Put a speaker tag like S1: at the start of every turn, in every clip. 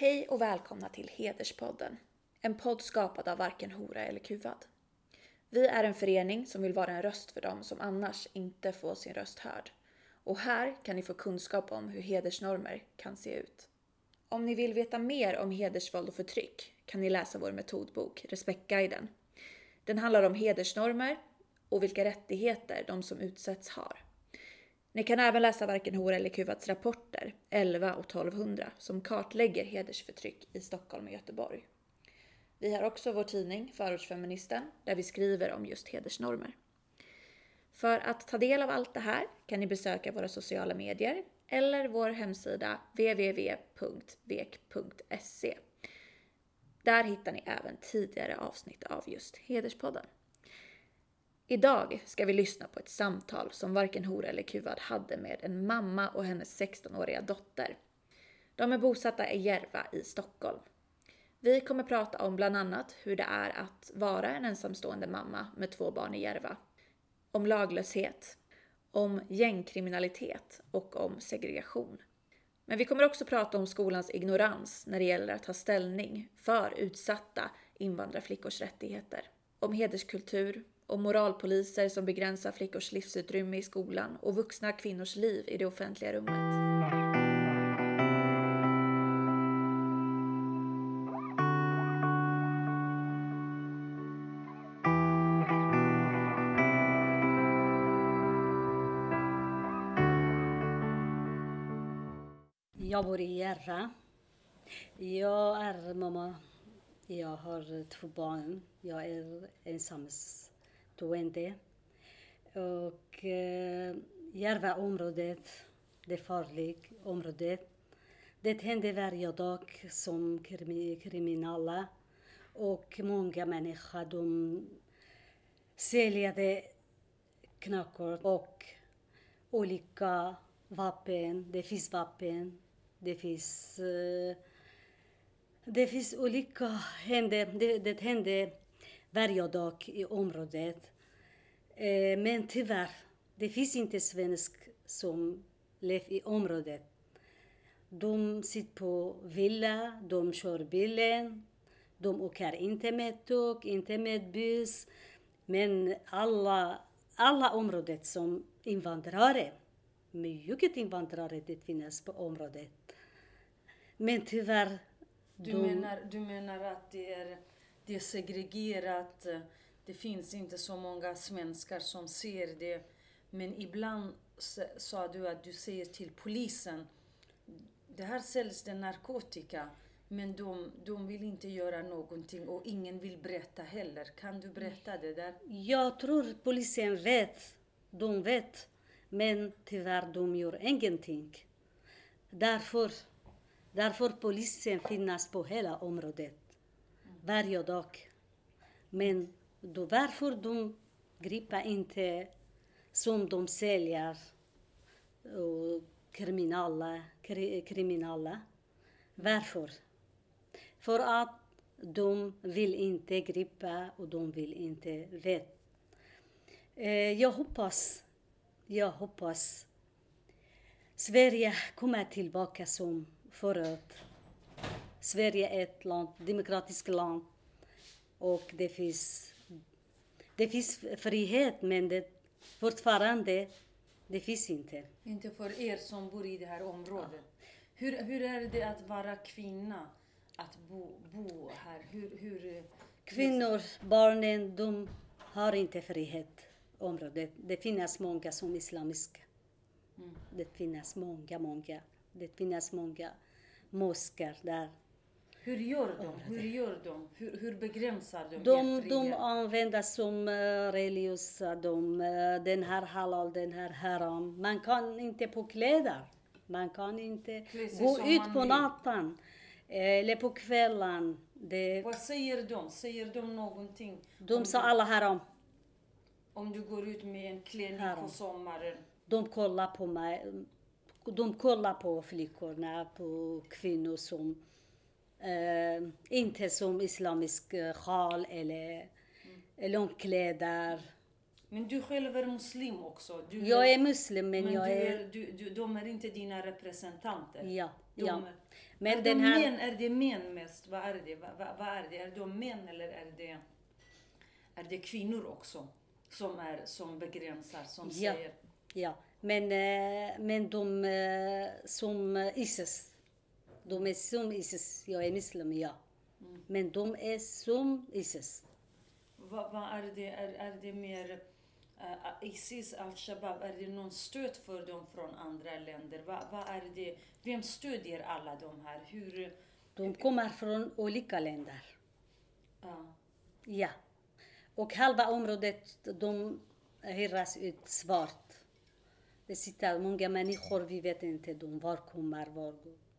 S1: Hej och välkomna till Hederspodden. En podd skapad av varken hora eller kuvad. Vi är en förening som vill vara en röst för dem som annars inte får sin röst hörd. Och här kan ni få kunskap om hur hedersnormer kan se ut. Om ni vill veta mer om hedersvåld och förtryck kan ni läsa vår metodbok Respektguiden. Den handlar om hedersnormer och vilka rättigheter de som utsätts har. Ni kan även läsa Varken hora eller kuvats rapporter 11 och 1200 som kartlägger hedersförtryck i Stockholm och Göteborg. Vi har också vår tidning Förortsfeministen där vi skriver om just hedersnormer. För att ta del av allt det här kan ni besöka våra sociala medier eller vår hemsida www.vek.se. Där hittar ni även tidigare avsnitt av just Hederspodden. Idag ska vi lyssna på ett samtal som varken hora eller kuvad hade med en mamma och hennes 16-åriga dotter. De är bosatta i Järva i Stockholm. Vi kommer prata om bland annat hur det är att vara en ensamstående mamma med två barn i Järva. Om laglöshet, om gängkriminalitet och om segregation. Men vi kommer också prata om skolans ignorans när det gäller att ta ställning för utsatta invandrarflickors rättigheter. Om hederskultur, om moralpoliser som begränsar flickors livsutrymme i skolan och vuxna kvinnors liv i det offentliga rummet.
S2: Jag bor i Järra. Jag är mamma. Jag har två barn. Jag är Twente. Och eh, Järvaområdet, det är farligt område. Det händer varje dag som kriminella och många människor de säljer knark och olika vapen. Det finns vapen det finns, eh, det finns olika händer, det, det händer varje dag i området. Eh, men tyvärr, det finns inte svensk som lever i området. De sitter på villa, de kör bilen, de åker inte med tåg, inte med buss. Men alla, alla områden som invandrare, mycket invandrare det finns på området. Men tyvärr...
S3: Du, de... menar, du menar att det är, det är segregerat, det finns inte så många svenskar som ser det. Men ibland sa du att du säger till polisen, det här säljs det narkotika. Men de, de vill inte göra någonting och ingen vill berätta heller. Kan du berätta det där?
S2: Jag tror polisen vet. De vet. Men tyvärr, de gör ingenting. Därför Därför polisen finnas på hela området. Varje dag. Men då varför de griper inte som de säljer och kriminella, kriminella. Varför? För att de vill inte gripa och de vill inte veta. Eh, jag hoppas, jag hoppas Sverige kommer tillbaka som förut. Sverige är ett land, demokratiskt land. Och det finns, det finns frihet, men det fortfarande det finns inte.
S3: Inte för er som bor i det här området. Ja. Hur, hur är det att vara kvinna? Att bo, bo här? Hur, hur,
S2: Kvinnor, barnen, de har inte frihet området. Det finns många som islamiska. Mm. Det finns många, många. Det finns många moskar där.
S3: Hur gör de? Hur, gör de? hur, hur begränsar de
S2: De, de använder som uh, religiösa, de, uh, den här halal, den här haram. Man kan inte på kläder. Man kan inte gå ut på natten eller på kvällen.
S3: Det... Vad säger de? Säger de någonting?
S2: De sa alla haram.
S3: Om du går ut med en klänning på sommaren?
S2: De kollar på mig de kollar på flickorna, på kvinnor som eh, inte som islamisk sjal eller mm. långkläder.
S3: Men du själv är muslim också. Du
S2: Jag är muslim men,
S3: men
S2: jag
S3: du
S2: är...
S3: du, du, de är inte dina representanter.
S2: Ja,
S3: De
S2: ja. Men
S3: är,
S2: den
S3: de
S2: här...
S3: män, är det män mest? Vad är det? Vad, vad, är det? Är de män eller är det, är det kvinnor också? Som, är, som begränsar, som
S2: Ja.
S3: säger...
S2: Ja, men, eh, men de eh, som eh, Isis. De är som Isis. Jag är muslim, ja.
S3: Mm.
S2: Men de är som Isis.
S3: Vad, vad är det? Är, är det mer uh, Isis, al-Shabab, är det någon stöd för dem från andra länder? Vad, vad är det? Vem stödjer alla de här? Hur...
S2: De kommer från olika länder.
S3: ja.
S2: Ja. Och halva området, de hyras ut svart. Det sitter många människor, vi vet inte de var kommer, var går.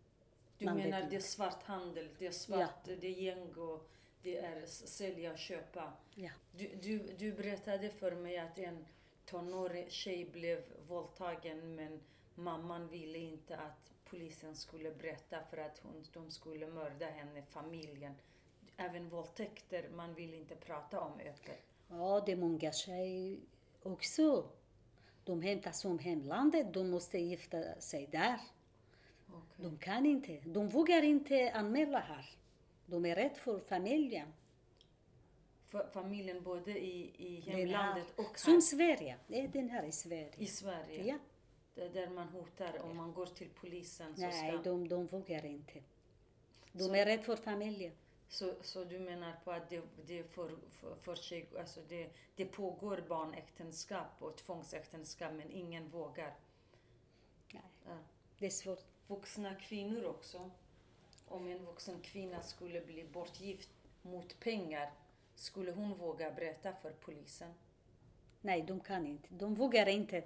S3: Du
S2: Man
S3: menar det är svarthandel, det är svart, det är gäng och det är sälja och köpa.
S2: Ja.
S3: Du, du, du berättade för mig att en tonårig tjej blev våldtagen men mamman ville inte att polisen skulle berätta för att hon, de skulle mörda henne, familjen. Även våldtäkter, man vill inte prata om öppet.
S2: Ja, det är många tjejer också. De hämtas från hemlandet, de måste gifta sig där.
S3: Okej.
S2: De kan inte. De vågar inte anmäla här. De är rädda för familjen.
S3: För familjen både i, i hemlandet
S2: här-
S3: och
S2: Som
S3: här
S2: Sverige. Det är den här i Sverige.
S3: i Sverige.
S2: Ja.
S3: Det är där man hotar om man går till polisen så
S2: Nej,
S3: ska...
S2: de, de vågar inte. De
S3: Så-
S2: är rädda för familjen.
S3: Så, så du menar på att det, det, för, för, för sig, alltså det, det pågår barnäktenskap och tvångsäktenskap men ingen vågar.
S2: Nej,
S3: Ja.
S2: det är svårt.
S3: Vuxna kvinnor också. Om en vuxen kvinna skulle bli bortgift mot pengar, skulle hon våga berätta för polisen?
S2: Nej, de kan inte. De vågar inte.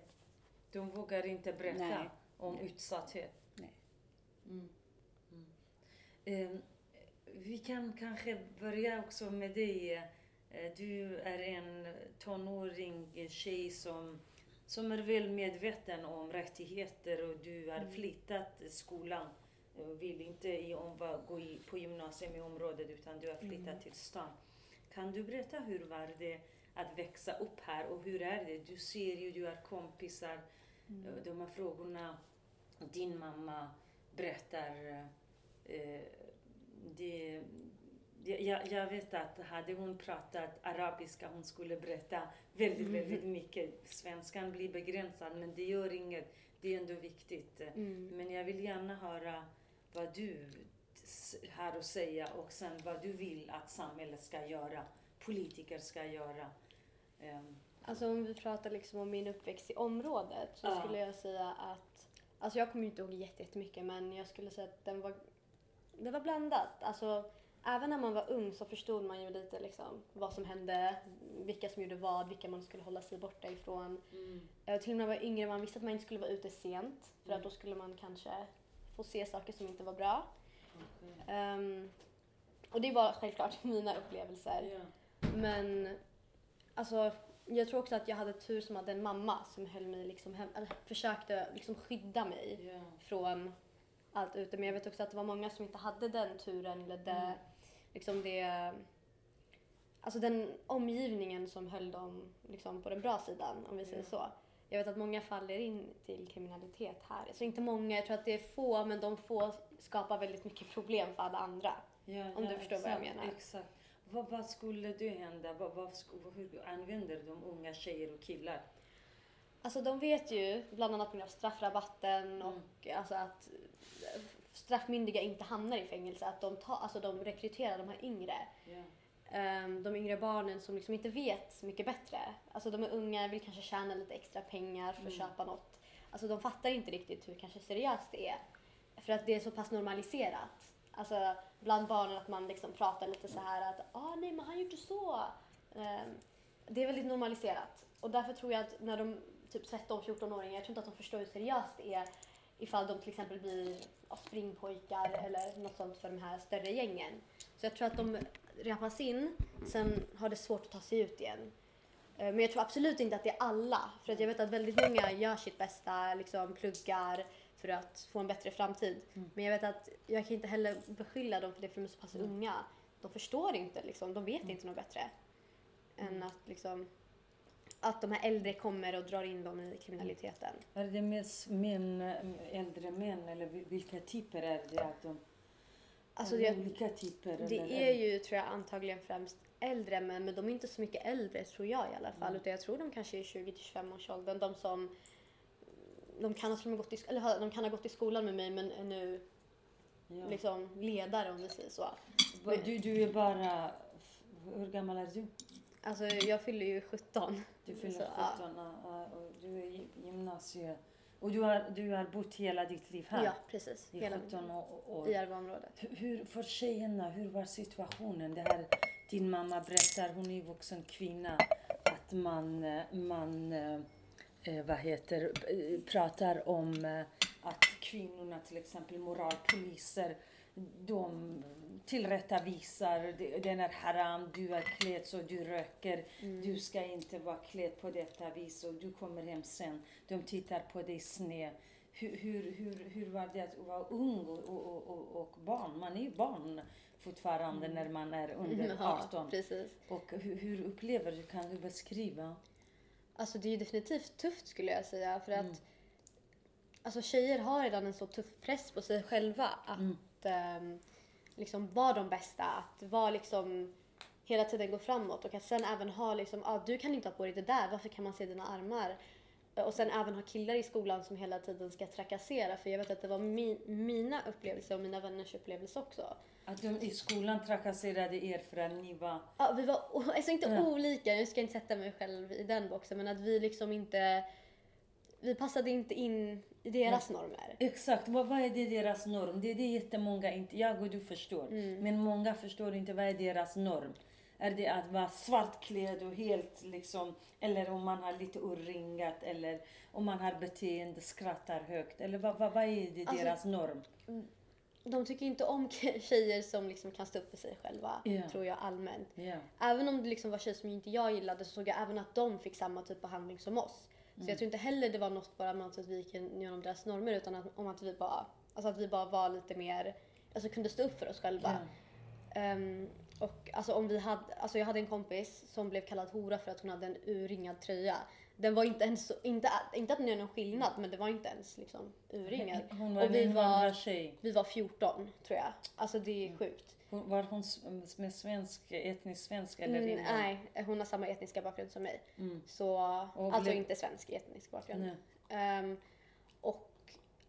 S3: De vågar inte berätta
S2: Nej.
S3: om utsatthet.
S2: Nej.
S3: Eh, vi kan kanske börja också med dig. Eh, Du är en tonåring, tjej som, som är väl medveten om rättigheter och du har flyttat skolan. Vill inte i omva, gå i, på gymnasium i området utan du har flyttat till stan. Kan du berätta hur var det att växa upp här och hur är det? Du ser ju, du har kompisar, eh, de här frågorna. Din mamma berättar eh, det, jag, jag vet att hade hon pratat arabiska hon skulle berätta väldigt, väldigt mycket. Svenskan blir begränsad men det gör inget. Det är ändå viktigt. Men jag vill gärna höra vad du har att säga och sen vad du vill att samhället ska göra, politiker ska göra. Ehm,
S4: Alltså om vi pratar liksom om min uppväxt i området så
S3: Ja.
S4: skulle jag säga att, alltså jag kommer inte ihåg jätte- jättemycket men jag skulle säga att den var, det var blandat. Alltså även när man var ung så förstod man ju lite liksom vad som hände, vilka som gjorde vad, vilka man skulle hålla sig borta ifrån. Eh, Till och med när man var yngre man visste att man inte skulle vara ute sent för att då skulle man kanske få se saker som inte var bra. Ehm, och det var självklart mina upplevelser.
S3: ja.
S4: Men alltså, jag tror också att jag hade tur som hade en mamma som höll mig liksom hem, eller försökte liksom skydda mig
S3: Ja.
S4: från allt ute. Men jag vet också att det var många som inte hade den turen eller det, liksom det, alltså den omgivningen som höll dem liksom på den bra sidan om vi säger så. Jag vet att många faller in till kriminalitet här. Alltså inte många, jag tror att det är få, men de få skapar väldigt mycket problem för alla andra.
S3: Ja,
S4: Om du förstår vad jag menar.
S3: Exakt. Vad, vad skulle det hända? Vad, vad, hur använder de unga tjejer och killar?
S4: Alltså de vet ju, bland annat på grund av straffrabatten och alltså att straffmyndiga inte hamnar i fängelse, att de, tar, alltså de rekryterar de här yngre.
S3: Ja.
S4: Ehm, de yngre barnen som liksom inte vet så mycket bättre. Alltså de är unga, vill kanske tjäna lite extra pengar för att köpa något. Alltså de fattar inte riktigt hur kanske seriöst det är. För att det är så pass normaliserat. Alltså bland barnen att man liksom pratar lite så här att ah, nej men han gjorde så. Ehm, det är väldigt normaliserat. Och därför tror jag att när de typ 13-14-åringar, jag tror inte att de förstår hur seriöst det är ifall de till exempel blir springpojkar eller något sånt för de här större gängen. Så jag tror att de repas in, sen har det svårt att ta sig ut igen. Eh, Men jag tror absolut inte att det är alla. För att jag vet att väldigt många gör sitt bästa, liksom pluggar för att få en bättre framtid. Men jag vet att jag kan inte heller beskylla dem för det för de är så pass unga. De förstår inte, liksom, de vet inte något bättre. Än att liksom att de här äldre kommer och drar in dem i kriminaliteten.
S3: Är det mest män, äldre män eller vil- vilka typer är det? Att de,
S4: Alltså
S3: är det olika typer?
S4: det
S3: eller?
S4: är ju tror jag antagligen främst äldre män men de är inte så mycket äldre tror jag i alla fall.
S3: Mm.
S4: Utan jag tror de kanske är 20-25 års åldern. De som de kan, ha gått i, eller de kan ha gått i skolan med mig men är nu
S3: Ja.
S4: liksom ledare om vi säger så.
S3: Du, du är bara... Hur gammal är du?
S4: Alltså jag fyller ju 17.
S3: Du fyller
S4: Så,
S3: 17
S4: ja.
S3: och du är i gymnasie. Och du har, du har bott hela ditt liv här?
S4: Ja, precis.
S3: I
S4: Hela
S3: 17 år.
S4: i Järvaområdet.
S3: Hur- Hur, för tjejerna, hur var situationen? Det här, din mamma berättar, hon är vuxen kvinna, att man, man eh, eh, vad heter, eh, pratar om eh, att kvinnorna, till exempel moralpoliser, de tillrättavisar, den är haram, du är klädd så du röker, du ska inte vara klädd på detta vis och du kommer hem sen, de tittar på dig sned. Hur, hur, hur, hur var det att vara ung och, och, och, och barn? Man är ju barn fortfarande när man är under 18.
S4: Ja, precis.
S3: Och hur, hur upplever du? Kan du beskriva?
S4: Alltså det är ju definitivt tufft skulle jag säga för att alltså tjejer har redan en så tuff press på sig själva att ehm, liksom vara de bästa, att vara liksom hela tiden gå framåt och att sen även ha liksom, ah, du kan inte ha på dig det där, varför kan man se dina armar? Och sen även ha killar i skolan som hela tiden ska trakassera för jag vet att det var mi- mina upplevelser och mina vänners upplevelse också.
S3: Att de i skolan trakasserade er för att ni var...
S4: Ja, vi var alltså inte
S3: Ja.
S4: olika, jag ska inte sätta mig själv i den boxen, men att vi liksom inte... Vi passade inte in i deras normer.
S3: Exakt, vad, vad är det deras norm? Det är det jättemånga inte, jag och du förstår. Men många förstår inte vad är deras norm. Är det att vara svartklädd och helt liksom, eller om man har lite urringat eller om man har beteende, skrattar högt. Eller vad, vad, vad är det
S4: Alltså-
S3: deras norm?
S4: De tycker inte om tjejer som liksom kan stå upp för sig själva,
S3: Ja.
S4: tror jag allmänt.
S3: Ja.
S4: Även om det liksom var tjejer som inte jag gillade så såg jag även att de fick samma typ av handling som oss. Så jag tror inte heller det var något bara med att vi gick genom deras normer utan att, om att vi bara, alltså att vi bara var lite mer, alltså kunde stå upp för oss själva. Ehm, och alltså om vi hade, alltså jag hade en kompis som blev kallad hora för att hon hade en urringad tröja. Den var inte ens, inte, inte att den gör någon skillnad men det var inte ens liksom urringad.
S3: Hon var
S4: och vi var, vi var 14 tror jag. Alltså det är sjukt.
S3: Hon- Var hon med svensk, etnisk svensk eller
S4: Mm, nej, hon har samma etniska bakgrund som mig.
S3: Mm.
S4: Så, alltså
S3: blev-
S4: inte svensk etnisk bakgrund. Ehm, och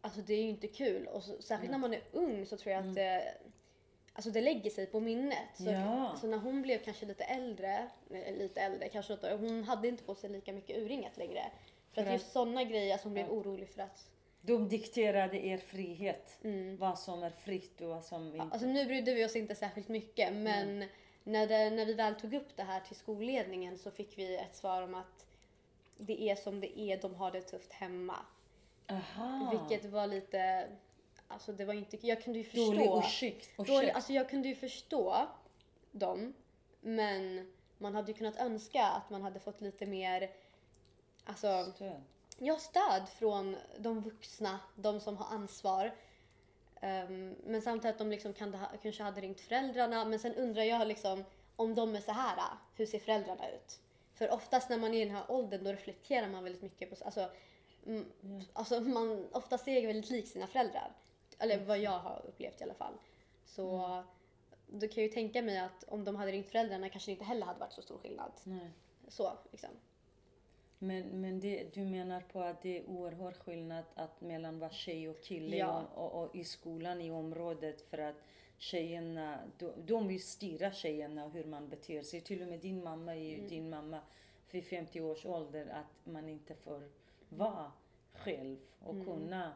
S4: alltså det är ju inte kul. Och så, särskilt när man är ung så tror jag att det, alltså det lägger sig på minnet. Så,
S3: Mm. Ja.
S4: så när hon blev kanske lite äldre, eh, lite äldre, kanske hon hade inte på sig lika mycket urringat längre. För,
S3: För
S4: att just sådana grejer, alltså hon blev orolig för att
S3: De dikterade er frihet.
S4: Mm.
S3: Vad som är fritt och vad som inte.
S4: Alltså nu brydde vi oss inte särskilt mycket men när, det, när vi väl tog upp det här till skolledningen så fick vi ett svar om att det är som det är, de har det tufft hemma.
S3: Aha.
S4: Vilket var lite, alltså det var inte, jag kunde ju
S3: Dålig
S4: förstå.
S3: ursäkt.
S4: Dålig,
S3: ursäkt.
S4: alltså jag kunde ju förstå dem men man hade ju kunnat önska att man hade fått lite mer, alltså
S3: Stöd.
S4: Ja, stöd från de vuxna, de som har ansvar. Ehm, men samtidigt att de liksom kan, kanske hade ringt föräldrarna. Men sen undrar jag liksom om de är så här, hur ser föräldrarna ut? För oftast när man är i den här åldern då reflekterar man väldigt mycket på, alltså, mm, alltså man oftast är väldigt lik sina föräldrar. Eller vad jag har upplevt i alla fall. Så då kan jag ju tänka mig att om de hade ringt föräldrarna kanske det inte heller hade varit så stor skillnad.
S3: Nej.
S4: Så liksom.
S3: Men, men det, du menar på att det är oerhört skillnad att mellan vad tjej och kille
S4: Ja.
S3: och, och, och i skolan i området för att tjejerna, de, de vill styra tjejerna hur man beter sig. Till och med din mamma är ju din mamma vid 50 års ålder att man inte får vara själv och kunna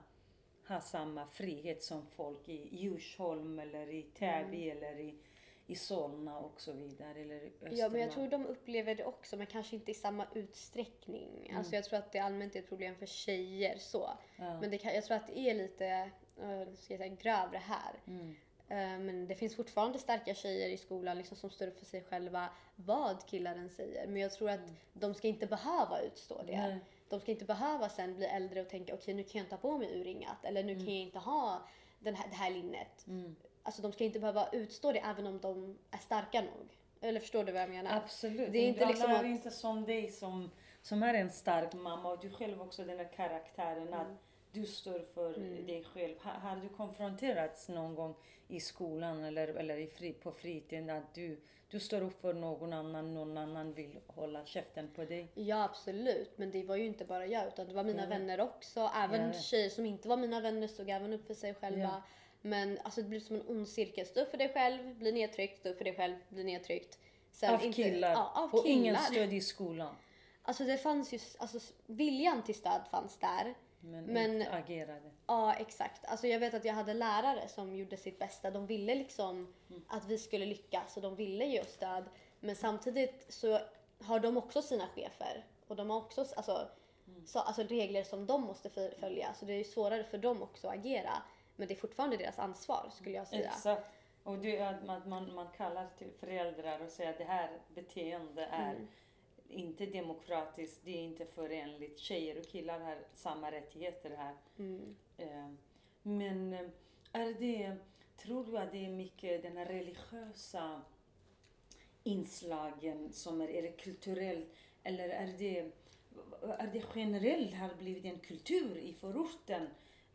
S3: ha samma frihet som folk i Djursholm eller i Täby eller i, i Solna och så vidare. Eller i
S4: Ja, men jag
S3: Östermalm.
S4: tror de upplever det också, men kanske inte i samma utsträckning. Alltså jag tror att det allmänt är ett problem för tjejer så.
S3: Ja.
S4: Men det kan, jag tror att det är lite eh, ska jag säga, grövre här.
S3: Mm.
S4: Eh, Men det finns fortfarande starka tjejer i skolan liksom, som står upp för sig själva vad killar än säger. Men jag tror att de ska inte behöva utstå det.
S3: Nej.
S4: De ska inte behöva sen bli äldre och tänka okej nu kan jag inte ha på mig urringat eller nu kan jag inte ha den här, det här linnet.
S3: Mm.
S4: Alltså de ska inte behöva utstå det även om de är starka nog. Eller förstår du vad jag menar?
S3: Absolut.
S4: Det är inte liksom
S3: är
S4: att-
S3: inte som dig som som är en stark mamma och du själv också den här karaktären att du står för dig själv. Har, har du konfronterats någon gång i skolan eller, eller i fri, på fritiden att du, du står upp för någon annan, någon annan vill hålla käften på dig?
S4: Ja absolut, men det var ju inte bara jag utan det var mina
S3: Ja.
S4: vänner också. Även
S3: ja.
S4: tjejer som inte var mina vänner stod även upp för sig själva.
S3: Ja.
S4: Men alltså det blev som en ond cirkel. Stå upp för dig själv, bli nedtryckt, stå upp för dig själv, bli nedtryckt. Sen
S3: Av
S4: inte-
S3: killar?
S4: Ja, av
S3: och
S4: killar.
S3: ingen stöd i skolan?
S4: Alltså det fanns ju, alltså viljan till stöd fanns där.
S3: Men,
S4: Men-
S3: agerade?
S4: Ja exakt. Alltså jag vet att jag hade lärare som gjorde sitt bästa. De ville liksom att vi skulle lyckas och de ville ge oss stöd. Men samtidigt så har de också sina chefer och de har också alltså, så, alltså regler som de måste följa. Så det är ju svårare för dem också att agera. Men det är fortfarande deras ansvar skulle jag säga.
S3: Exakt. Och det att man, man, man kallar till föräldrar och säger att det här beteende är
S4: Mm.
S3: inte demokratiskt, det är inte förenligt. Tjejer och killar har samma rättigheter här.
S4: Mm.
S3: Eh, Men eh, är det, tror du att det är mycket den här religiösa inslagen som är, är det kulturellt eller är det, är det generellt har blivit en kultur i förorten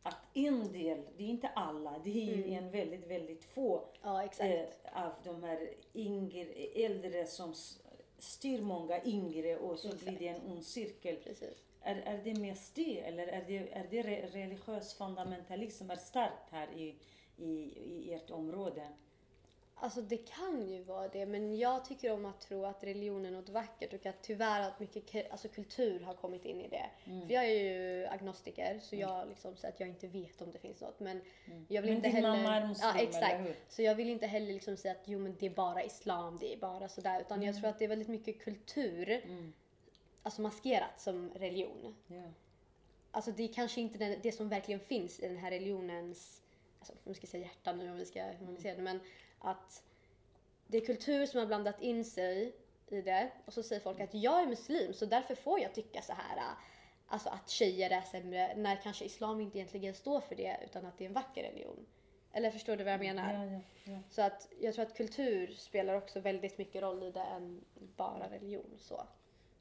S3: att en del, det är inte alla, det är ju en väldigt, väldigt få
S4: Ja exakt.
S3: eh, av de här yngre, äldre som styr många yngre och så blir det en ond cirkel.
S4: Precis.
S3: Är, är det mest det eller är det, är det re- religiös fundamentalism är starkt här i, i, i ert område?
S4: Alltså det kan ju vara det, men jag tycker om att tro att religion är något vackert och att tyvärr att mycket ke- alltså kultur har kommit in i det.
S3: Mm.
S4: För jag är ju agnostiker så jag liksom säger att jag inte vet om det finns något. Men jag vill
S3: Men
S4: inte
S3: din
S4: heller...
S3: mamma är muslim,
S4: ja, exakt.
S3: eller hur?
S4: Så jag vill inte heller liksom säga att jo men det är bara islam, det är bara sådär. Utan
S3: Mm.
S4: jag tror att det är väldigt mycket kultur, alltså maskerat som religion.
S3: Ja.
S4: Alltså det är kanske inte den, det som verkligen finns i den här religionens, alltså om vi ska säga hjärta nu om vi ska humanisera det, men att det är kultur som har blandat in sig i det och så säger folk att jag är muslim så därför får jag tycka så här. Alltså att tjejer är sämre när kanske islam inte egentligen står för det utan att det är en vacker religion. Eller förstår du vad jag menar?
S3: Ja, ja, ja.
S4: Så att jag tror att kultur spelar också väldigt mycket roll i det än bara religion. Så.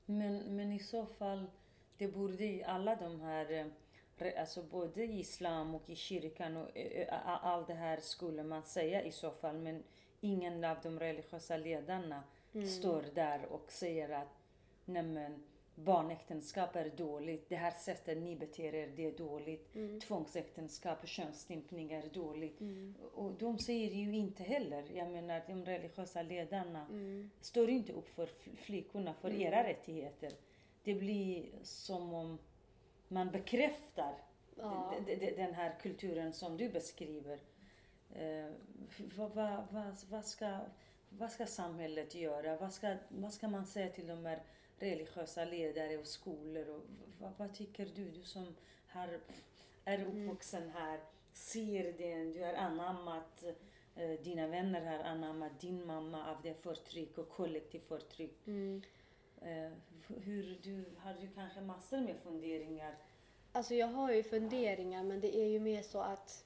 S3: Men, men i så fall, det borde i alla de här, eh, alltså både i islam och i kyrkan och eh, eh, allt det här skulle man säga i så fall. Men ingen av de religiösa ledarna står där och säger att nämen barnäktenskap är dåligt, det här sättet ni beter er det är dåligt, tvångsäktenskap och könsstympning är dåligt. Och de säger ju inte heller, jag menar de religiösa ledarna står inte upp för fl- flickorna, för era rättigheter. Det blir som om man bekräftar
S4: Ja.
S3: den här kulturen som du beskriver. Eh, vad, vad, vad, vad, ska, vad ska samhället göra? Vad ska, vad ska man säga till de här religiösa ledare och skolor? Och vad, vad tycker du, du som har, är uppvuxen här, ser det, du har anammat eh, dina vänner har anammat din mamma av det förtryck och kollektivt förtryck.
S4: Mm.
S3: Eh, hur du, har du kanske massor med funderingar?
S4: Alltså jag har ju funderingar men det är ju mer så att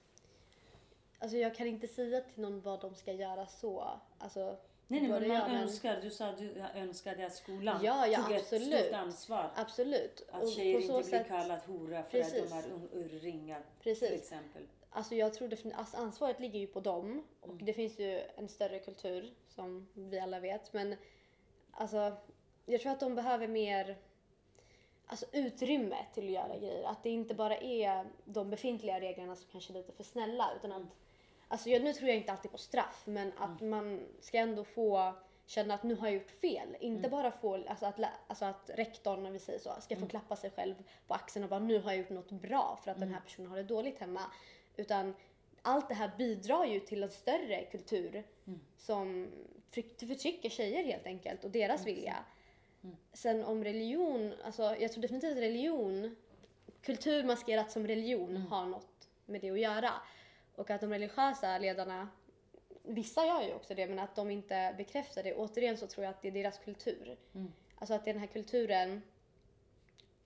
S4: Alltså jag kan inte säga till någon vad de ska göra så. Alltså,
S3: Nej, nej men
S4: det
S3: man önskar, du sa att du önskade att skolan
S4: Ja, ja,
S3: tog ett
S4: absolut.
S3: stort ansvar.
S4: Absolut.
S3: Att
S4: Och
S3: tjejer
S4: på så
S3: inte blir
S4: sätt-
S3: kallade hora för
S4: Precis.
S3: att de urringar
S4: Precis.
S3: till exempel.
S4: Alltså jag tror definitivt, alltså ansvaret ligger ju på dem och
S3: Mm.
S4: det finns ju en större kultur som vi alla vet. Men alltså jag tror att de behöver mer alltså, utrymme till att göra grejer. Att det inte bara är de befintliga reglerna som kanske är lite för snälla utan att Alltså jag, nu tror jag inte alltid på straff men att man ska ändå få känna att nu har jag gjort fel. Inte bara få, alltså att, alltså att rektorn, om vi säger så, ska få klappa sig själv på axeln och bara nu har jag gjort något bra för att den här personen har det dåligt hemma. Utan allt det här bidrar ju till en större kultur som förtryck- förtrycker tjejer helt enkelt och deras vilja. Sen om religion, alltså jag tror definitivt att religion, kultur maskerat som religion har något med det att göra. Och att de religiösa ledarna, vissa gör ju också det, men att de inte bekräftar det. Återigen så tror jag att det är deras kultur. Alltså att den här kulturen,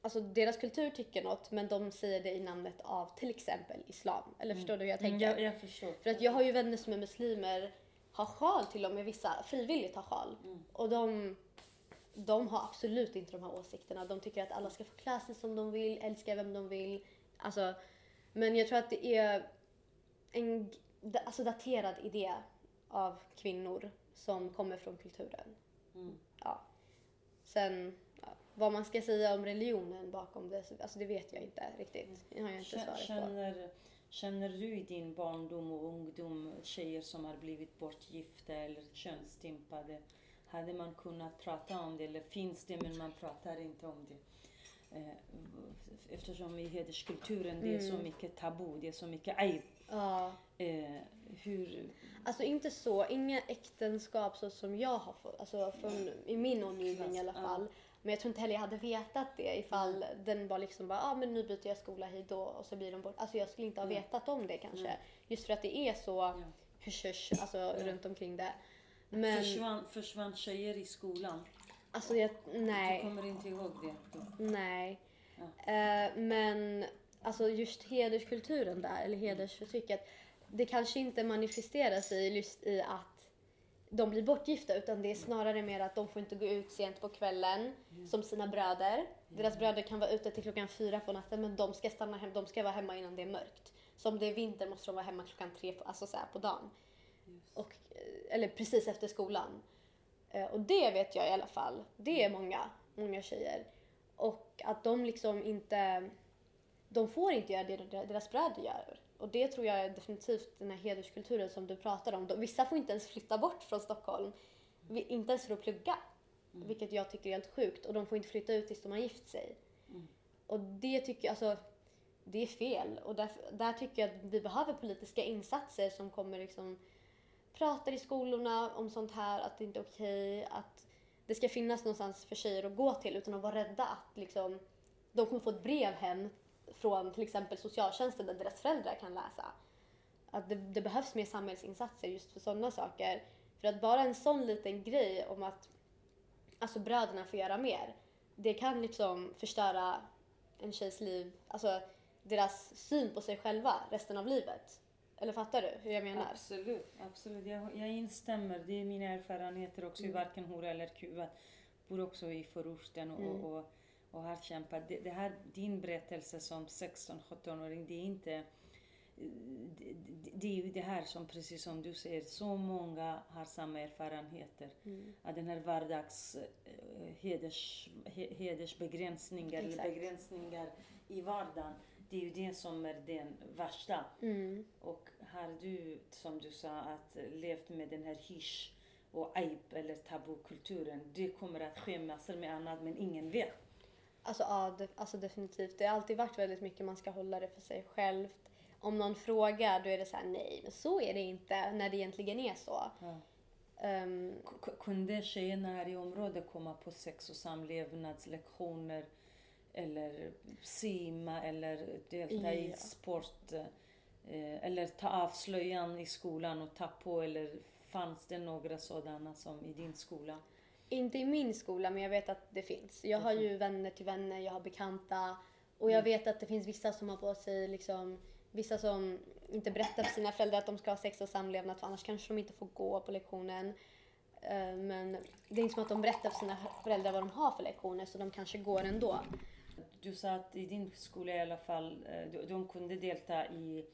S4: alltså deras kultur tycker något men de säger det i namnet av till exempel islam. Eller förstår du hur jag tänker?
S3: Mm, jag, jag förstår.
S4: För att jag har ju vänner som är muslimer, har sjal till och med, vissa frivilligt har sjal. Och de de har absolut inte de här åsikterna. De tycker att alla ska få klä sig som de vill, älska vem de vill. Alltså, men jag tror att det är en alltså daterad idé av kvinnor som kommer från kulturen.
S3: Mm.
S4: Ja. Sen ja, vad man ska säga om religionen bakom det, så- alltså det vet jag inte riktigt. Det har jag inte svaret på.
S3: Känner, känner du i din barndom och ungdom tjejer som har blivit bortgifta eller könsstympade? Hade man kunnat prata om det eller finns det men man pratar inte om det? Eh, Eftersom i hederskulturen det är så
S4: Mm.
S3: mycket tabu, det är så mycket aib.
S4: Ja.
S3: Eh, hur...
S4: Alltså inte så, inga äktenskap så som jag har fått, alltså från, i min omgivning i alla
S3: Ja.
S4: fall. Men jag tror inte heller jag hade vetat det ifall den var liksom bara, ah, men nu byter jag skola hit då och så blir de bort. Alltså jag skulle inte ha vetat om det kanske.
S3: Nej.
S4: Just för att det är så
S3: Ja.
S4: hysch hysch, alltså runt omkring det. Men
S3: Försvann, försvann tjejer i skolan?
S4: alltså jag,
S3: Du
S4: nej,
S3: kommer inte ihåg det?
S4: nej.
S3: Ja.
S4: Eh, men alltså just hederskulturen där, eller hedersförtrycket, det kanske inte manifesterar sig just i att de blir bortgifta utan det är snarare mer att de får inte gå ut sent på kvällen som sina bröder. Deras bröder kan vara ute till klockan fyra på natten men de ska stanna hem, de ska vara hemma innan det är mörkt. Så om det är vinter måste de vara hemma klockan tre på, alltså så här på dagen. Och, eh, eller precis efter skolan. Eh, Och det vet jag i alla fall. Det är många, många tjejer. Och att de liksom inte, de får inte göra det deras bröder gör. Och det tror jag är definitivt den här hederskulturen som du pratar om. De, vissa får inte ens flytta bort från Stockholm. Inte ens för att plugga. Vilket jag tycker är helt sjukt. Och de får inte flytta ut tills de har gift sig. Och det tycker jag, alltså, det är fel. Och där, där tycker jag att vi behöver politiska insatser som kommer liksom pratar i skolorna om sånt här, att det inte är okej, att det ska finnas någonstans för tjejer att gå till utan att vara rädda att liksom, de kommer få ett brev hem från till exempel socialtjänsten där deras föräldrar kan läsa. Att det, det behövs mer samhällsinsatser just för sådana saker. För att bara en sån liten grej om att alltså bröderna får göra mer, det kan liksom förstöra en tjejs liv, alltså deras syn på sig själva resten av livet. Eller fattar du hur jag menar?
S3: Absolut, absolut. Jag, jag instämmer. Det är mina erfarenheter också i
S4: Mm.
S3: varken hora eller kuvad. Bor också i förorten och,
S4: Mm.
S3: och, och har kämpat. Det, det här, din berättelse som 16-17-åring, det är inte... Det, det, det är ju det här som, precis som du säger, så många har samma erfarenheter.
S4: Mm.
S3: Att den här vardags eh, heders, he- hedersbegränsningar begränsningar i vardagen. Det är ju det som är den värsta.
S4: Mm.
S3: Och har du, som du sa, att levt med den här hish och aib eller tabukulturen, det kommer att ske massor med annat men ingen vet.
S4: Alltså, ja, de, alltså definitivt. Det har alltid varit väldigt mycket man ska hålla det för sig själv. Om någon frågar då är det så här, nej men så är det inte när det egentligen är så.
S3: Ja. K- kunde tjejerna här i området komma på sex och samlevnadslektioner eller simma eller delta i sport eh, eller ta av slöjan i skolan och ta på eller fanns det några sådana som i din skola?
S4: inte i min skola men jag vet att det finns. Jag har ju vänner till vänner, jag har bekanta och
S3: Mm.
S4: jag vet att det finns vissa som har på sig liksom Vissa som inte berättar för sina föräldrar att de ska ha sex och samlevnad för annars kanske de inte får gå på lektionen. Eh, Men det är inte som att de berättar för sina föräldrar vad de har för lektioner så de kanske går ändå.
S3: Du sa att i din skola i alla fall, eh, de, de kunde delta i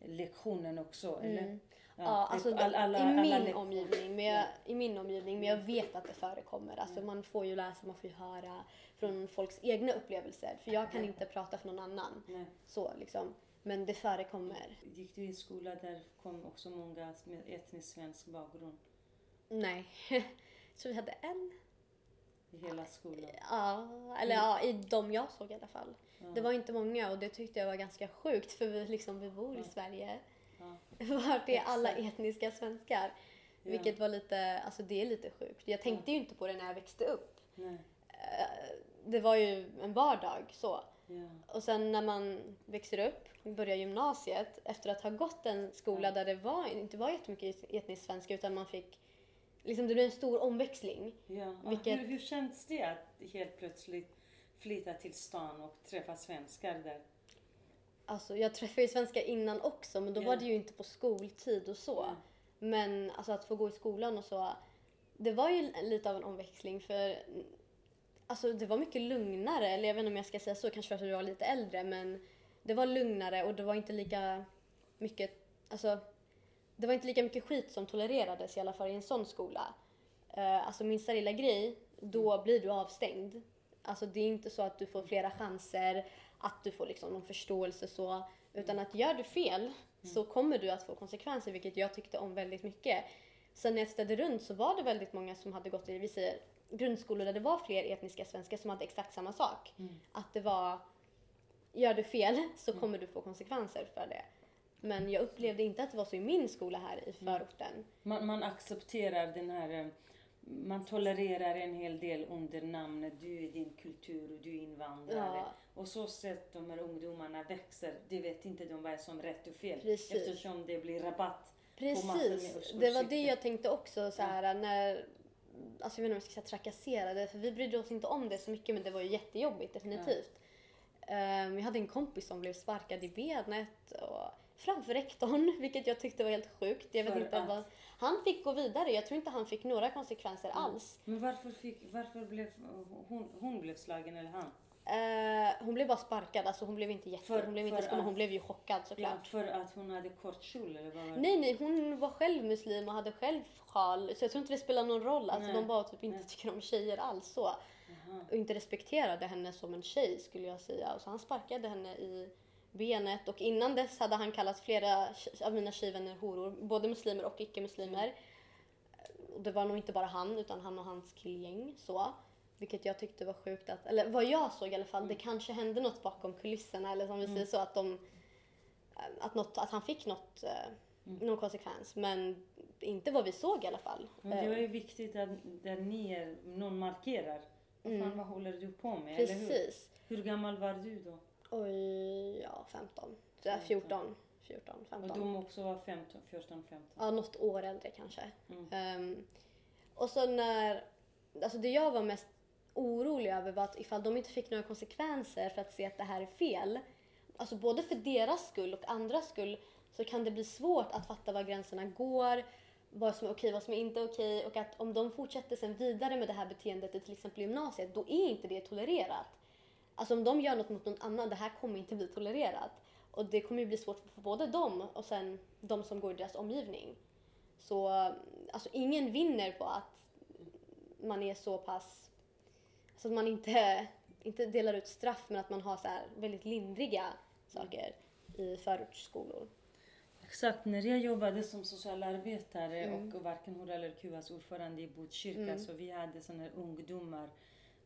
S3: lektionen också, eller?
S4: Mm. Ja, alltså
S3: all- alla-
S4: i
S3: alla
S4: min
S3: lek-
S4: omgivning, men jag, i min omgivning, men jag vet att det förekommer. Alltså man får ju läsa, man får ju höra från folks egna upplevelser. För jag kan inte prata för någon annan.
S3: Nej.
S4: Så liksom. Men det förekommer.
S3: Gick du i skola där kom också många med etnisk svensk bakgrund
S4: Nej. Så vi hade en.
S3: I hela skolan?
S4: Ja, eller ja, i de jag såg i alla fall. Det var inte många och det tyckte jag var ganska sjukt för vi, liksom, vi bor i Sverige.
S3: Ja.
S4: Vart är alla etniska svenskar?
S3: Ja.
S4: Vilket var lite, alltså det är lite sjukt. Jag tänkte ju inte på det när jag växte upp.
S3: Nej.
S4: Eh, Det var ju en vardag så.
S3: Ja.
S4: Och sen när man växer upp, börjar gymnasiet, efter att ha gått en skola där det var, inte var jättemycket etnisk svenska utan man fick, liksom det blev en stor omväxling.
S3: Ja.
S4: Vilket-
S3: Hur, hur känns det att helt plötsligt flytta till stan och träffa svenskar där?
S4: Alltså jag träffade ju svenskar innan också men då
S3: Ja.
S4: var det ju inte på skoltid och så.
S3: Ja.
S4: Men alltså att få gå i skolan och så, det var ju lite av en omväxling för alltså det var mycket lugnare, eller jag vet inte om jag ska säga så, kanske för att jag var lite äldre, men det var lugnare och det var inte lika mycket, alltså det var inte lika mycket skit som tolererades i alla fall i en sån skola. Uh, alltså minsta lilla grej, då blir du avstängd. Alltså det är inte så att du får flera chanser, att du får liksom någon förståelse så. Utan att gör du fel så kommer du att få konsekvenser, vilket jag tyckte om väldigt mycket. Sen när jag tittade runt så var det väldigt många som hade gått i, vi säger grundskolor där det var fler etniska svenskar som hade exakt samma sak. Att det var, gör du fel så kommer du få konsekvenser för det. Men jag upplevde inte att det var så i min skola här i förorten.
S3: Man, man accepterar den här, eh, man tolererar en hel del under namnet du är din kultur och du är invandrare.
S4: Ja.
S3: Och så sett de här ungdomarna växer, det vet inte de vad som är rätt och fel.
S4: Precis.
S3: Eftersom det blir rabatt
S4: Precis, det var det jag tänkte också så här när, alltså jag vet inte om jag ska säga trakasserade, för vi brydde oss inte om det så mycket men det var ju jättejobbigt definitivt. Ehm, jag hade en kompis som blev sparkad i benet och framför rektorn, vilket jag tyckte var helt sjukt. Jag vet
S3: För
S4: inte
S3: att?
S4: vad, han fick gå vidare, jag tror inte han fick några konsekvenser alls.
S3: Men varför, fick, varför blev hon, hon blev slagen eller han?
S4: Eh, hon blev bara sparkad, alltså hon blev inte jätte,
S3: För-
S4: hon blev inte skum, hon blev ju chockad
S3: Ja,
S4: såklart.
S3: för att hon hade kort kjol eller vad var det?
S4: Nej nej, hon var själv muslim och hade själv sjal, så jag tror inte det spelar någon roll. Alltså
S3: Nej.
S4: de bara typ inte
S3: Nej.
S4: tycker om tjejer alls så.
S3: Jaha.
S4: Och inte respekterade henne som en tjej skulle jag säga. Så han sparkade henne i benet och innan dess hade han kallat flera av mina tjejvänner horor, både muslimer och icke-muslimer. Och det var nog inte bara han utan han och hans killgäng så. Vilket jag tyckte var sjukt att, eller vad jag såg i alla fall, det kanske hände något bakom kulisserna eller som vi säger så att de, att, något, att han fick något, eh, någon konsekvens. Men inte vad vi såg i alla fall.
S3: Men det var
S4: Eh,
S3: ju viktigt att där ni är, någon markerar. Vad fan, vad håller du på med? Eller hur?
S4: Mm. Precis.
S3: hur gammal var du då?
S4: Oj, ja 15. Så där 14, 14,
S3: Och
S4: 15.
S3: de också var 15, 14, 15?
S4: Ja, något år äldre kanske.
S3: Mm.
S4: Ehm, och så när, alltså det jag var mest orolig över var att ifall de inte fick några konsekvenser för att se att det här är fel, alltså både för deras skull och andras skull, så kan det bli svårt att fatta var gränserna går, vad som är okej, vad som är inte okej och att om de fortsätter sen vidare med det här beteendet i till exempel gymnasiet, då är inte det tolererat. Alltså om de gör något mot någon annan, det här kommer inte bli tolererat. Och det kommer ju bli svårt för både dem och sen de som går i deras omgivning. Så alltså ingen vinner på att man är så pass, alltså att man inte, inte delar ut straff men att man har så här väldigt lindriga saker i förortsskolor.
S3: Exakt, när jag jobbade som socialarbetare
S4: Mm.
S3: och varken Hora eller Kuvas ordförande i Botkyrka så vi hade såna här ungdomar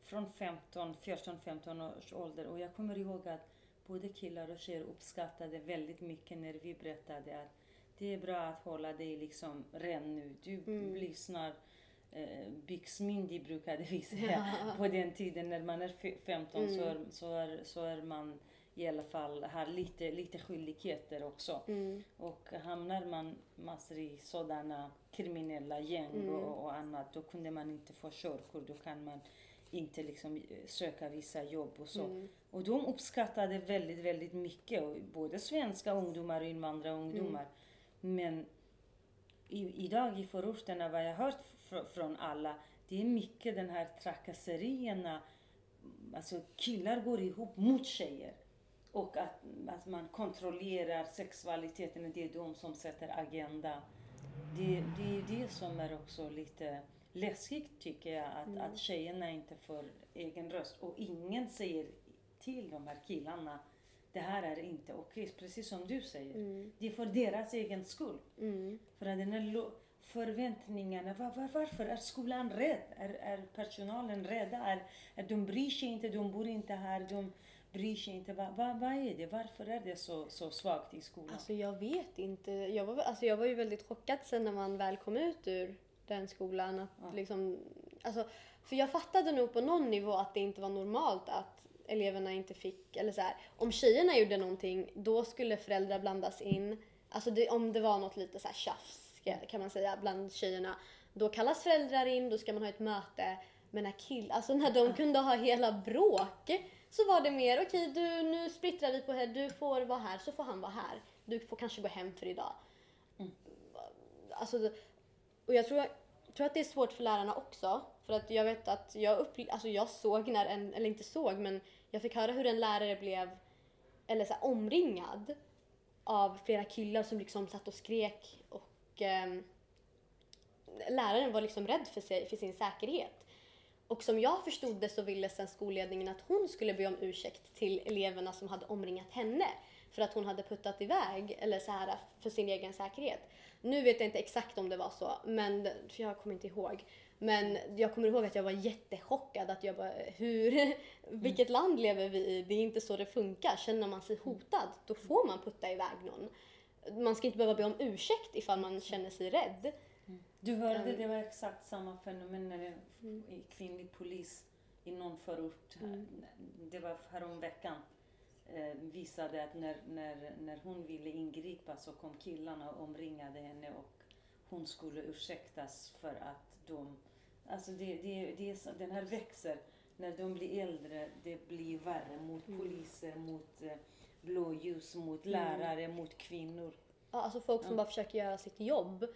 S3: från 15, 14-15 års ålder och jag kommer ihåg att både killar och tjejer uppskattade väldigt mycket när vi berättade att det är bra att hålla dig liksom ren nu. Du
S4: Mm.
S3: blir snart eh, byxmyndig brukade vi säga på den tiden när man är f- 15 så,
S4: Mm.
S3: är, så, är, så är man i alla fall har lite, lite skyldigheter också.
S4: Mm.
S3: Och hamnar man massor i sådana kriminella gäng
S4: Mm.
S3: och, och annat, då kunde man inte få körkort. Då kan man inte liksom eh, söka vissa jobb och så.
S4: Mm.
S3: Och de uppskattade väldigt, väldigt mycket. Och både svenska ungdomar och invandrarungdomar. Men i, idag i förorterna, vad jag hört fr- från alla, det är mycket den här trakasserierna. Alltså killar går ihop mot tjejer. Och att, att man kontrollerar sexualiteten, det är de som sätter agenda. Det, det är det som är också lite läskigt tycker jag, att, att tjejerna inte får egen röst. Och ingen säger till de här killarna, det här är inte okej, precis som du säger. Det är för deras egen skull.
S4: Mm.
S3: För att den här förväntningarna, var, var, varför är skolan rädd? Är, är personalen rädda? Är, är de bryr sig inte, de bor inte här, de bryr sig inte. Vad va, vad är det? Varför är det så, så svagt i skolan?
S4: Alltså jag vet inte. Jag var, alltså jag var ju väldigt chockad sen när man väl kom ut ur den skolan. Att liksom, alltså, för jag fattade nog på någon nivå att det inte var normalt att eleverna inte fick, eller så här, om tjejerna gjorde någonting då skulle föräldrar blandas in. Alltså det, om det var något lite så här tjafs kan man säga bland tjejerna. Då kallas föräldrar in, då ska man ha ett möte. Men när kill, alltså när de kunde ha hela bråk så var det mer okej du nu splittrar vi på här, du får vara här så får han vara här. Du får kanske gå hem för idag. Alltså, det- och jag tror tror att det är svårt för lärarna också. För att jag vet att jag, upplevde, alltså jag såg när en, eller inte såg, men jag fick höra hur en lärare blev eller så här, omringad av flera killar som liksom satt och skrek och eh, läraren var liksom rädd för, sig, för sin säkerhet. Och som jag förstod det så ville sen skolledningen att hon skulle be om ursäkt till eleverna som hade omringat henne för att hon hade puttat iväg eller så här för sin egen säkerhet. Nu vet jag inte exakt om det var så, men för jag kommer inte ihåg. Men jag kommer ihåg att jag var jättechockad att jag bara, hur, vilket land lever vi i? Det är inte så det funkar. Känner man sig hotad, då får man putta iväg någon. Man ska inte behöva be om ursäkt ifall man känner sig rädd.
S3: Du hörde,
S4: Mm.
S3: det var exakt samma fenomen när en f- kvinnlig polis i någon förort,
S4: Mm.
S3: det var häromveckan, eh, visade att när, när, när hon ville ingripa så kom killarna och omringade henne och hon skulle ursäktas för att de, alltså det, det, det är, den här växer. När de blir äldre, det blir värre mot
S4: Mm.
S3: poliser, mot eh, blåljus, mot lärare, mot kvinnor.
S4: Ja, alltså folk som bara försöker göra sitt jobb.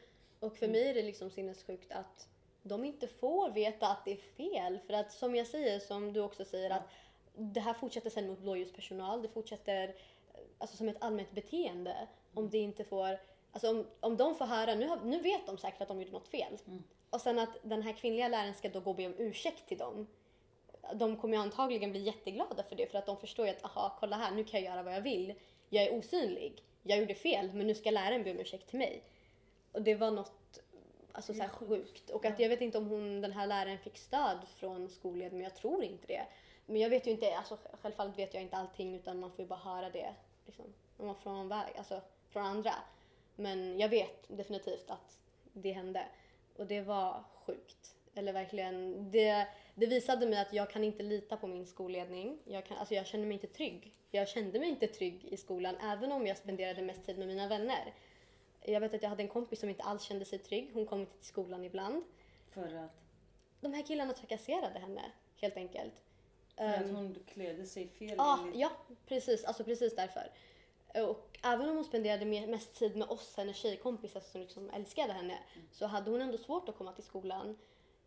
S4: Och för mig är det liksom sinnessjukt att de inte får veta att det är fel. För att som jag säger, som du också säger, att det här fortsätter sen mot blåljuspersonal. Det fortsätter eh, alltså, som ett allmänt beteende. Om det inte får, alltså om, om de får höra, nu, har, nu vet de säkert att de gjorde något fel. Och sen att den här kvinnliga läraren ska då gå och be om ursäkt till dem. De kommer ju antagligen bli jätteglada för det för att de förstår ju att aha, kolla här, nu kan jag göra vad jag vill. Jag är osynlig. Jag gjorde fel, men nu ska läraren be om ursäkt till mig. Och det var något alltså, så här, sjukt. Och att jag vet inte om hon, den här läraren fick stöd från skolledningen, men jag tror inte det. Men jag vet ju inte, alltså, självfallet vet jag inte allting utan man får ju bara höra det liksom, från, väg, alltså, från andra. Men jag vet definitivt att det hände. Och det var sjukt. Eller verkligen, det, det visade mig att jag kan inte lita på min skolledning. Jag, kan, alltså jag känner mig inte trygg. Jag kände mig inte trygg i skolan även om jag spenderade mest tid med mina vänner. Jag vet att jag hade en kompis som inte alls kände sig trygg. Hon kom inte till skolan ibland.
S3: För att,
S4: De här killarna trakasserade henne helt enkelt.
S3: För att
S4: Ehm,
S3: hon klädde sig fel.
S4: Ja,
S3: enligt-
S4: ja precis. Alltså precis därför. Och även om hon spenderade mest tid med oss, hennes tjejkompisar som liksom älskade henne, så hade hon ändå svårt att komma till skolan.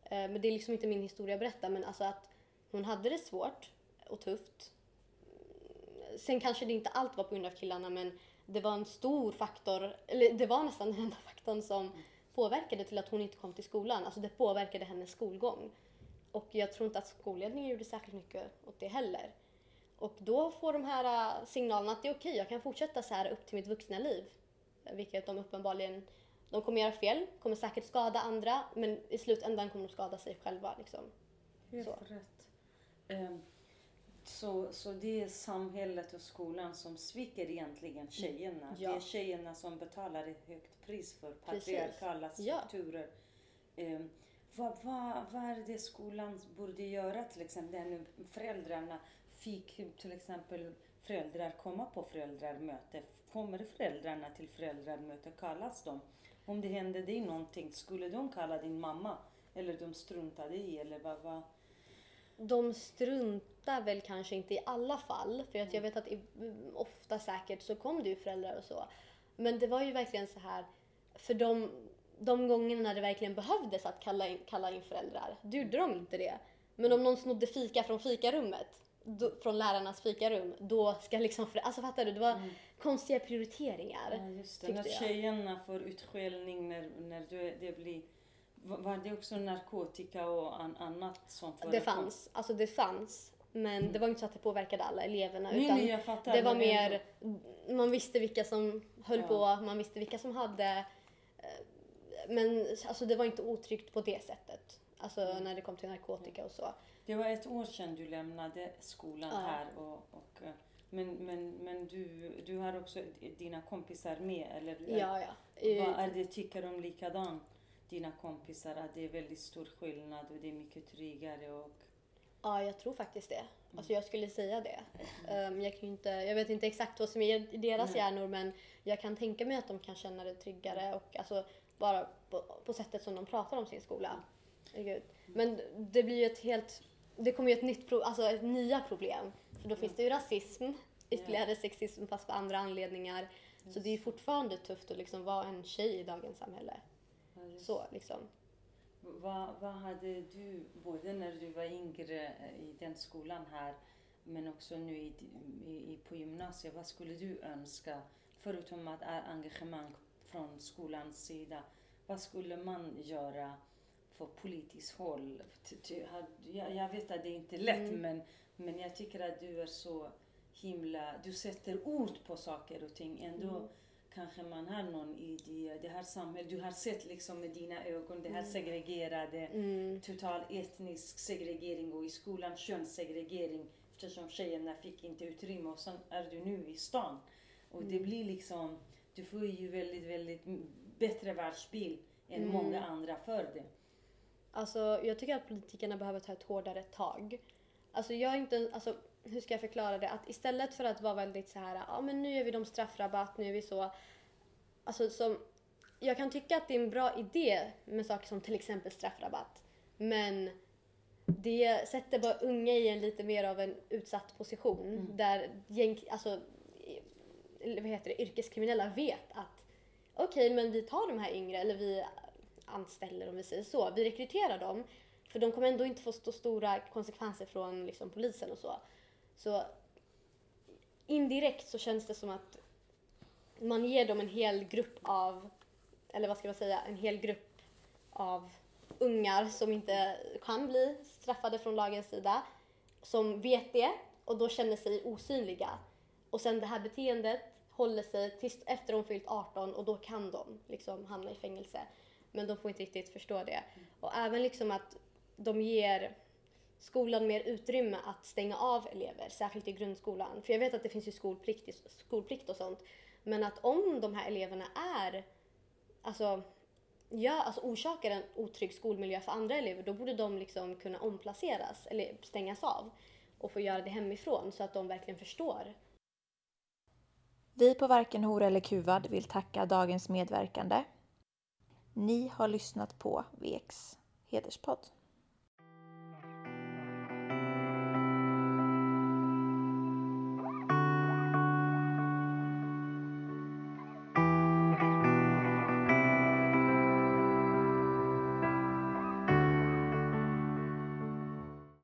S4: Eh, Men det är liksom inte min historia att berätta, men alltså att hon hade det svårt och tufft. Sen kanske det inte allt var på grund av killarna, men det var en stor faktor, eller det var nästan den enda faktorn som påverkade till att hon inte kom till skolan. Alltså det påverkade hennes skolgång. Och jag tror inte att skolledningen gjorde särskilt mycket åt det heller. Och då får de här äh, signalerna att det är okej, jag kan fortsätta så här upp till mitt vuxna liv. Vilket de uppenbarligen, de kommer göra fel, kommer säkert skada andra, men i slutändan kommer de skada sig själva. Liksom.
S3: Helt
S4: Så.
S3: rätt. Ehm, så, så det är samhället och skolan som sviker egentligen tjejerna.
S4: Mm. Ja.
S3: Det är tjejerna som betalar ett högt pris för patriarkala
S4: Ja.
S3: strukturer. Vad, vad, vad är det skolan borde göra till exempel när föräldrarna fick till exempel föräldrar komma på föräldramöte. Kommer föräldrarna till föräldramöte kallas de? Om det hände dig någonting, skulle de kalla din mamma? Eller de struntade i? Eller vad, vad?
S4: De struntar väl kanske inte i alla fall, för att jag vet att ofta säkert så kom det ju föräldrar och så. Men det var ju verkligen så här, för de, de gångerna när det verkligen behövdes att kalla in, kalla in föräldrar, då gjorde de inte det. Men om någon snodde fika från fikarummet, då, från lärarnas fikarum, då ska liksom, för, alltså fattar du, det var konstiga prioriteringar.
S3: Ja, just det. När
S4: jag.
S3: tjejerna får utskällning när, när det, blir... Var det också narkotika och an, annat som förekom?
S4: Det fanns, alltså det fanns. Men det var inte så att det påverkade alla eleverna.
S3: Nej,
S4: utan
S3: nej, jag fattar,
S4: det var mer, man visste vilka som höll
S3: Ja.
S4: på, man visste vilka som hade. Men alltså det var inte otryggt på det sättet. Alltså
S3: Mm.
S4: när det kom till narkotika och så.
S3: Det var ett år sedan du lämnade skolan
S4: Ja.
S3: här. Och, och, eh, men men, men du, du har också dina kompisar med? Eller,
S4: Ja, ja.
S3: Vad
S4: Eh,
S3: är det, tycker de likadant? Dina kompisar att det är väldigt stor skillnad och det är mycket tryggare och...
S4: Ja, jag tror faktiskt det.
S3: Mm.
S4: Alltså jag skulle säga det. Um, jag, kan inte, jag vet inte exakt vad som är i deras
S3: Nej.
S4: hjärnor men jag kan tänka mig att de kan känna det tryggare och alltså bara på, på sättet som de pratar om sin skola. Herregud. Men det blir ju ett helt, det kommer ju ett nytt, alltså ett nya problem. För då finns det ju rasism, ytterligare sexism fast för andra anledningar. Så det är ju fortfarande tufft att liksom vara en tjej i dagens samhälle. Så liksom.
S3: Vad, vad hade du, både när du var yngre eh, i den skolan här, men också nu i, i, på gymnasiet, vad skulle du önska? Förutom att engagemang från skolans sida, vad skulle man göra på politiskt håll? Jag vet att det inte är lätt, mm. men, men jag tycker att du är så himla... Du sätter ord på saker och ting. Ändå mm. kanske man har någon idé. Det här samhället, du har sett liksom med dina ögon det här mm. segregerade, mm. total etnisk segregering och i skolan könssegregering eftersom tjejerna fick inte utrymme och sen är du nu i stan. Och det mm. blir liksom, du får ju väldigt, väldigt bättre världsbild än mm. många andra för det.
S4: Alltså jag tycker att politikerna behöver ta ett hårdare tag. Alltså jag är inte, alltså hur ska jag förklara det? Att istället för att vara väldigt så här, ja ah, men nu gör vi dem straffrabatt, nu är vi så. Alltså som, jag kan tycka att det är en bra idé med saker som till exempel straffrabatt. Men det sätter bara unga i en lite mer av en utsatt position mm. där gäng, alltså, vad heter det, yrkeskriminella vet att okej, okay, men vi tar de här yngre eller vi anställer om vi säger så. Vi rekryterar dem för de kommer ändå inte få så stora konsekvenser från liksom, polisen och så. Så indirekt så känns det som att man ger dem en hel grupp av, eller vad ska man säga, en hel grupp av ungar som inte kan bli straffade från lagens sida, som vet det och då känner sig osynliga. Och sen det här beteendet håller sig tills efter de fyllt 18 och då kan de liksom hamna i fängelse. Men de får inte riktigt förstå det. Och även liksom att de ger skolan mer utrymme att stänga av elever, särskilt i grundskolan. För jag vet att det finns ju skolplikt, skolplikt och sånt. Men att om de här eleverna är, alltså, ja, alltså orsakar en otrygg skolmiljö för andra elever, då borde de liksom kunna omplaceras eller stängas av och få göra det hemifrån så att de verkligen förstår.
S1: Vi på Varken Hora eller Kuvad vill tacka dagens medverkande. Ni har lyssnat på Veks hederspodd.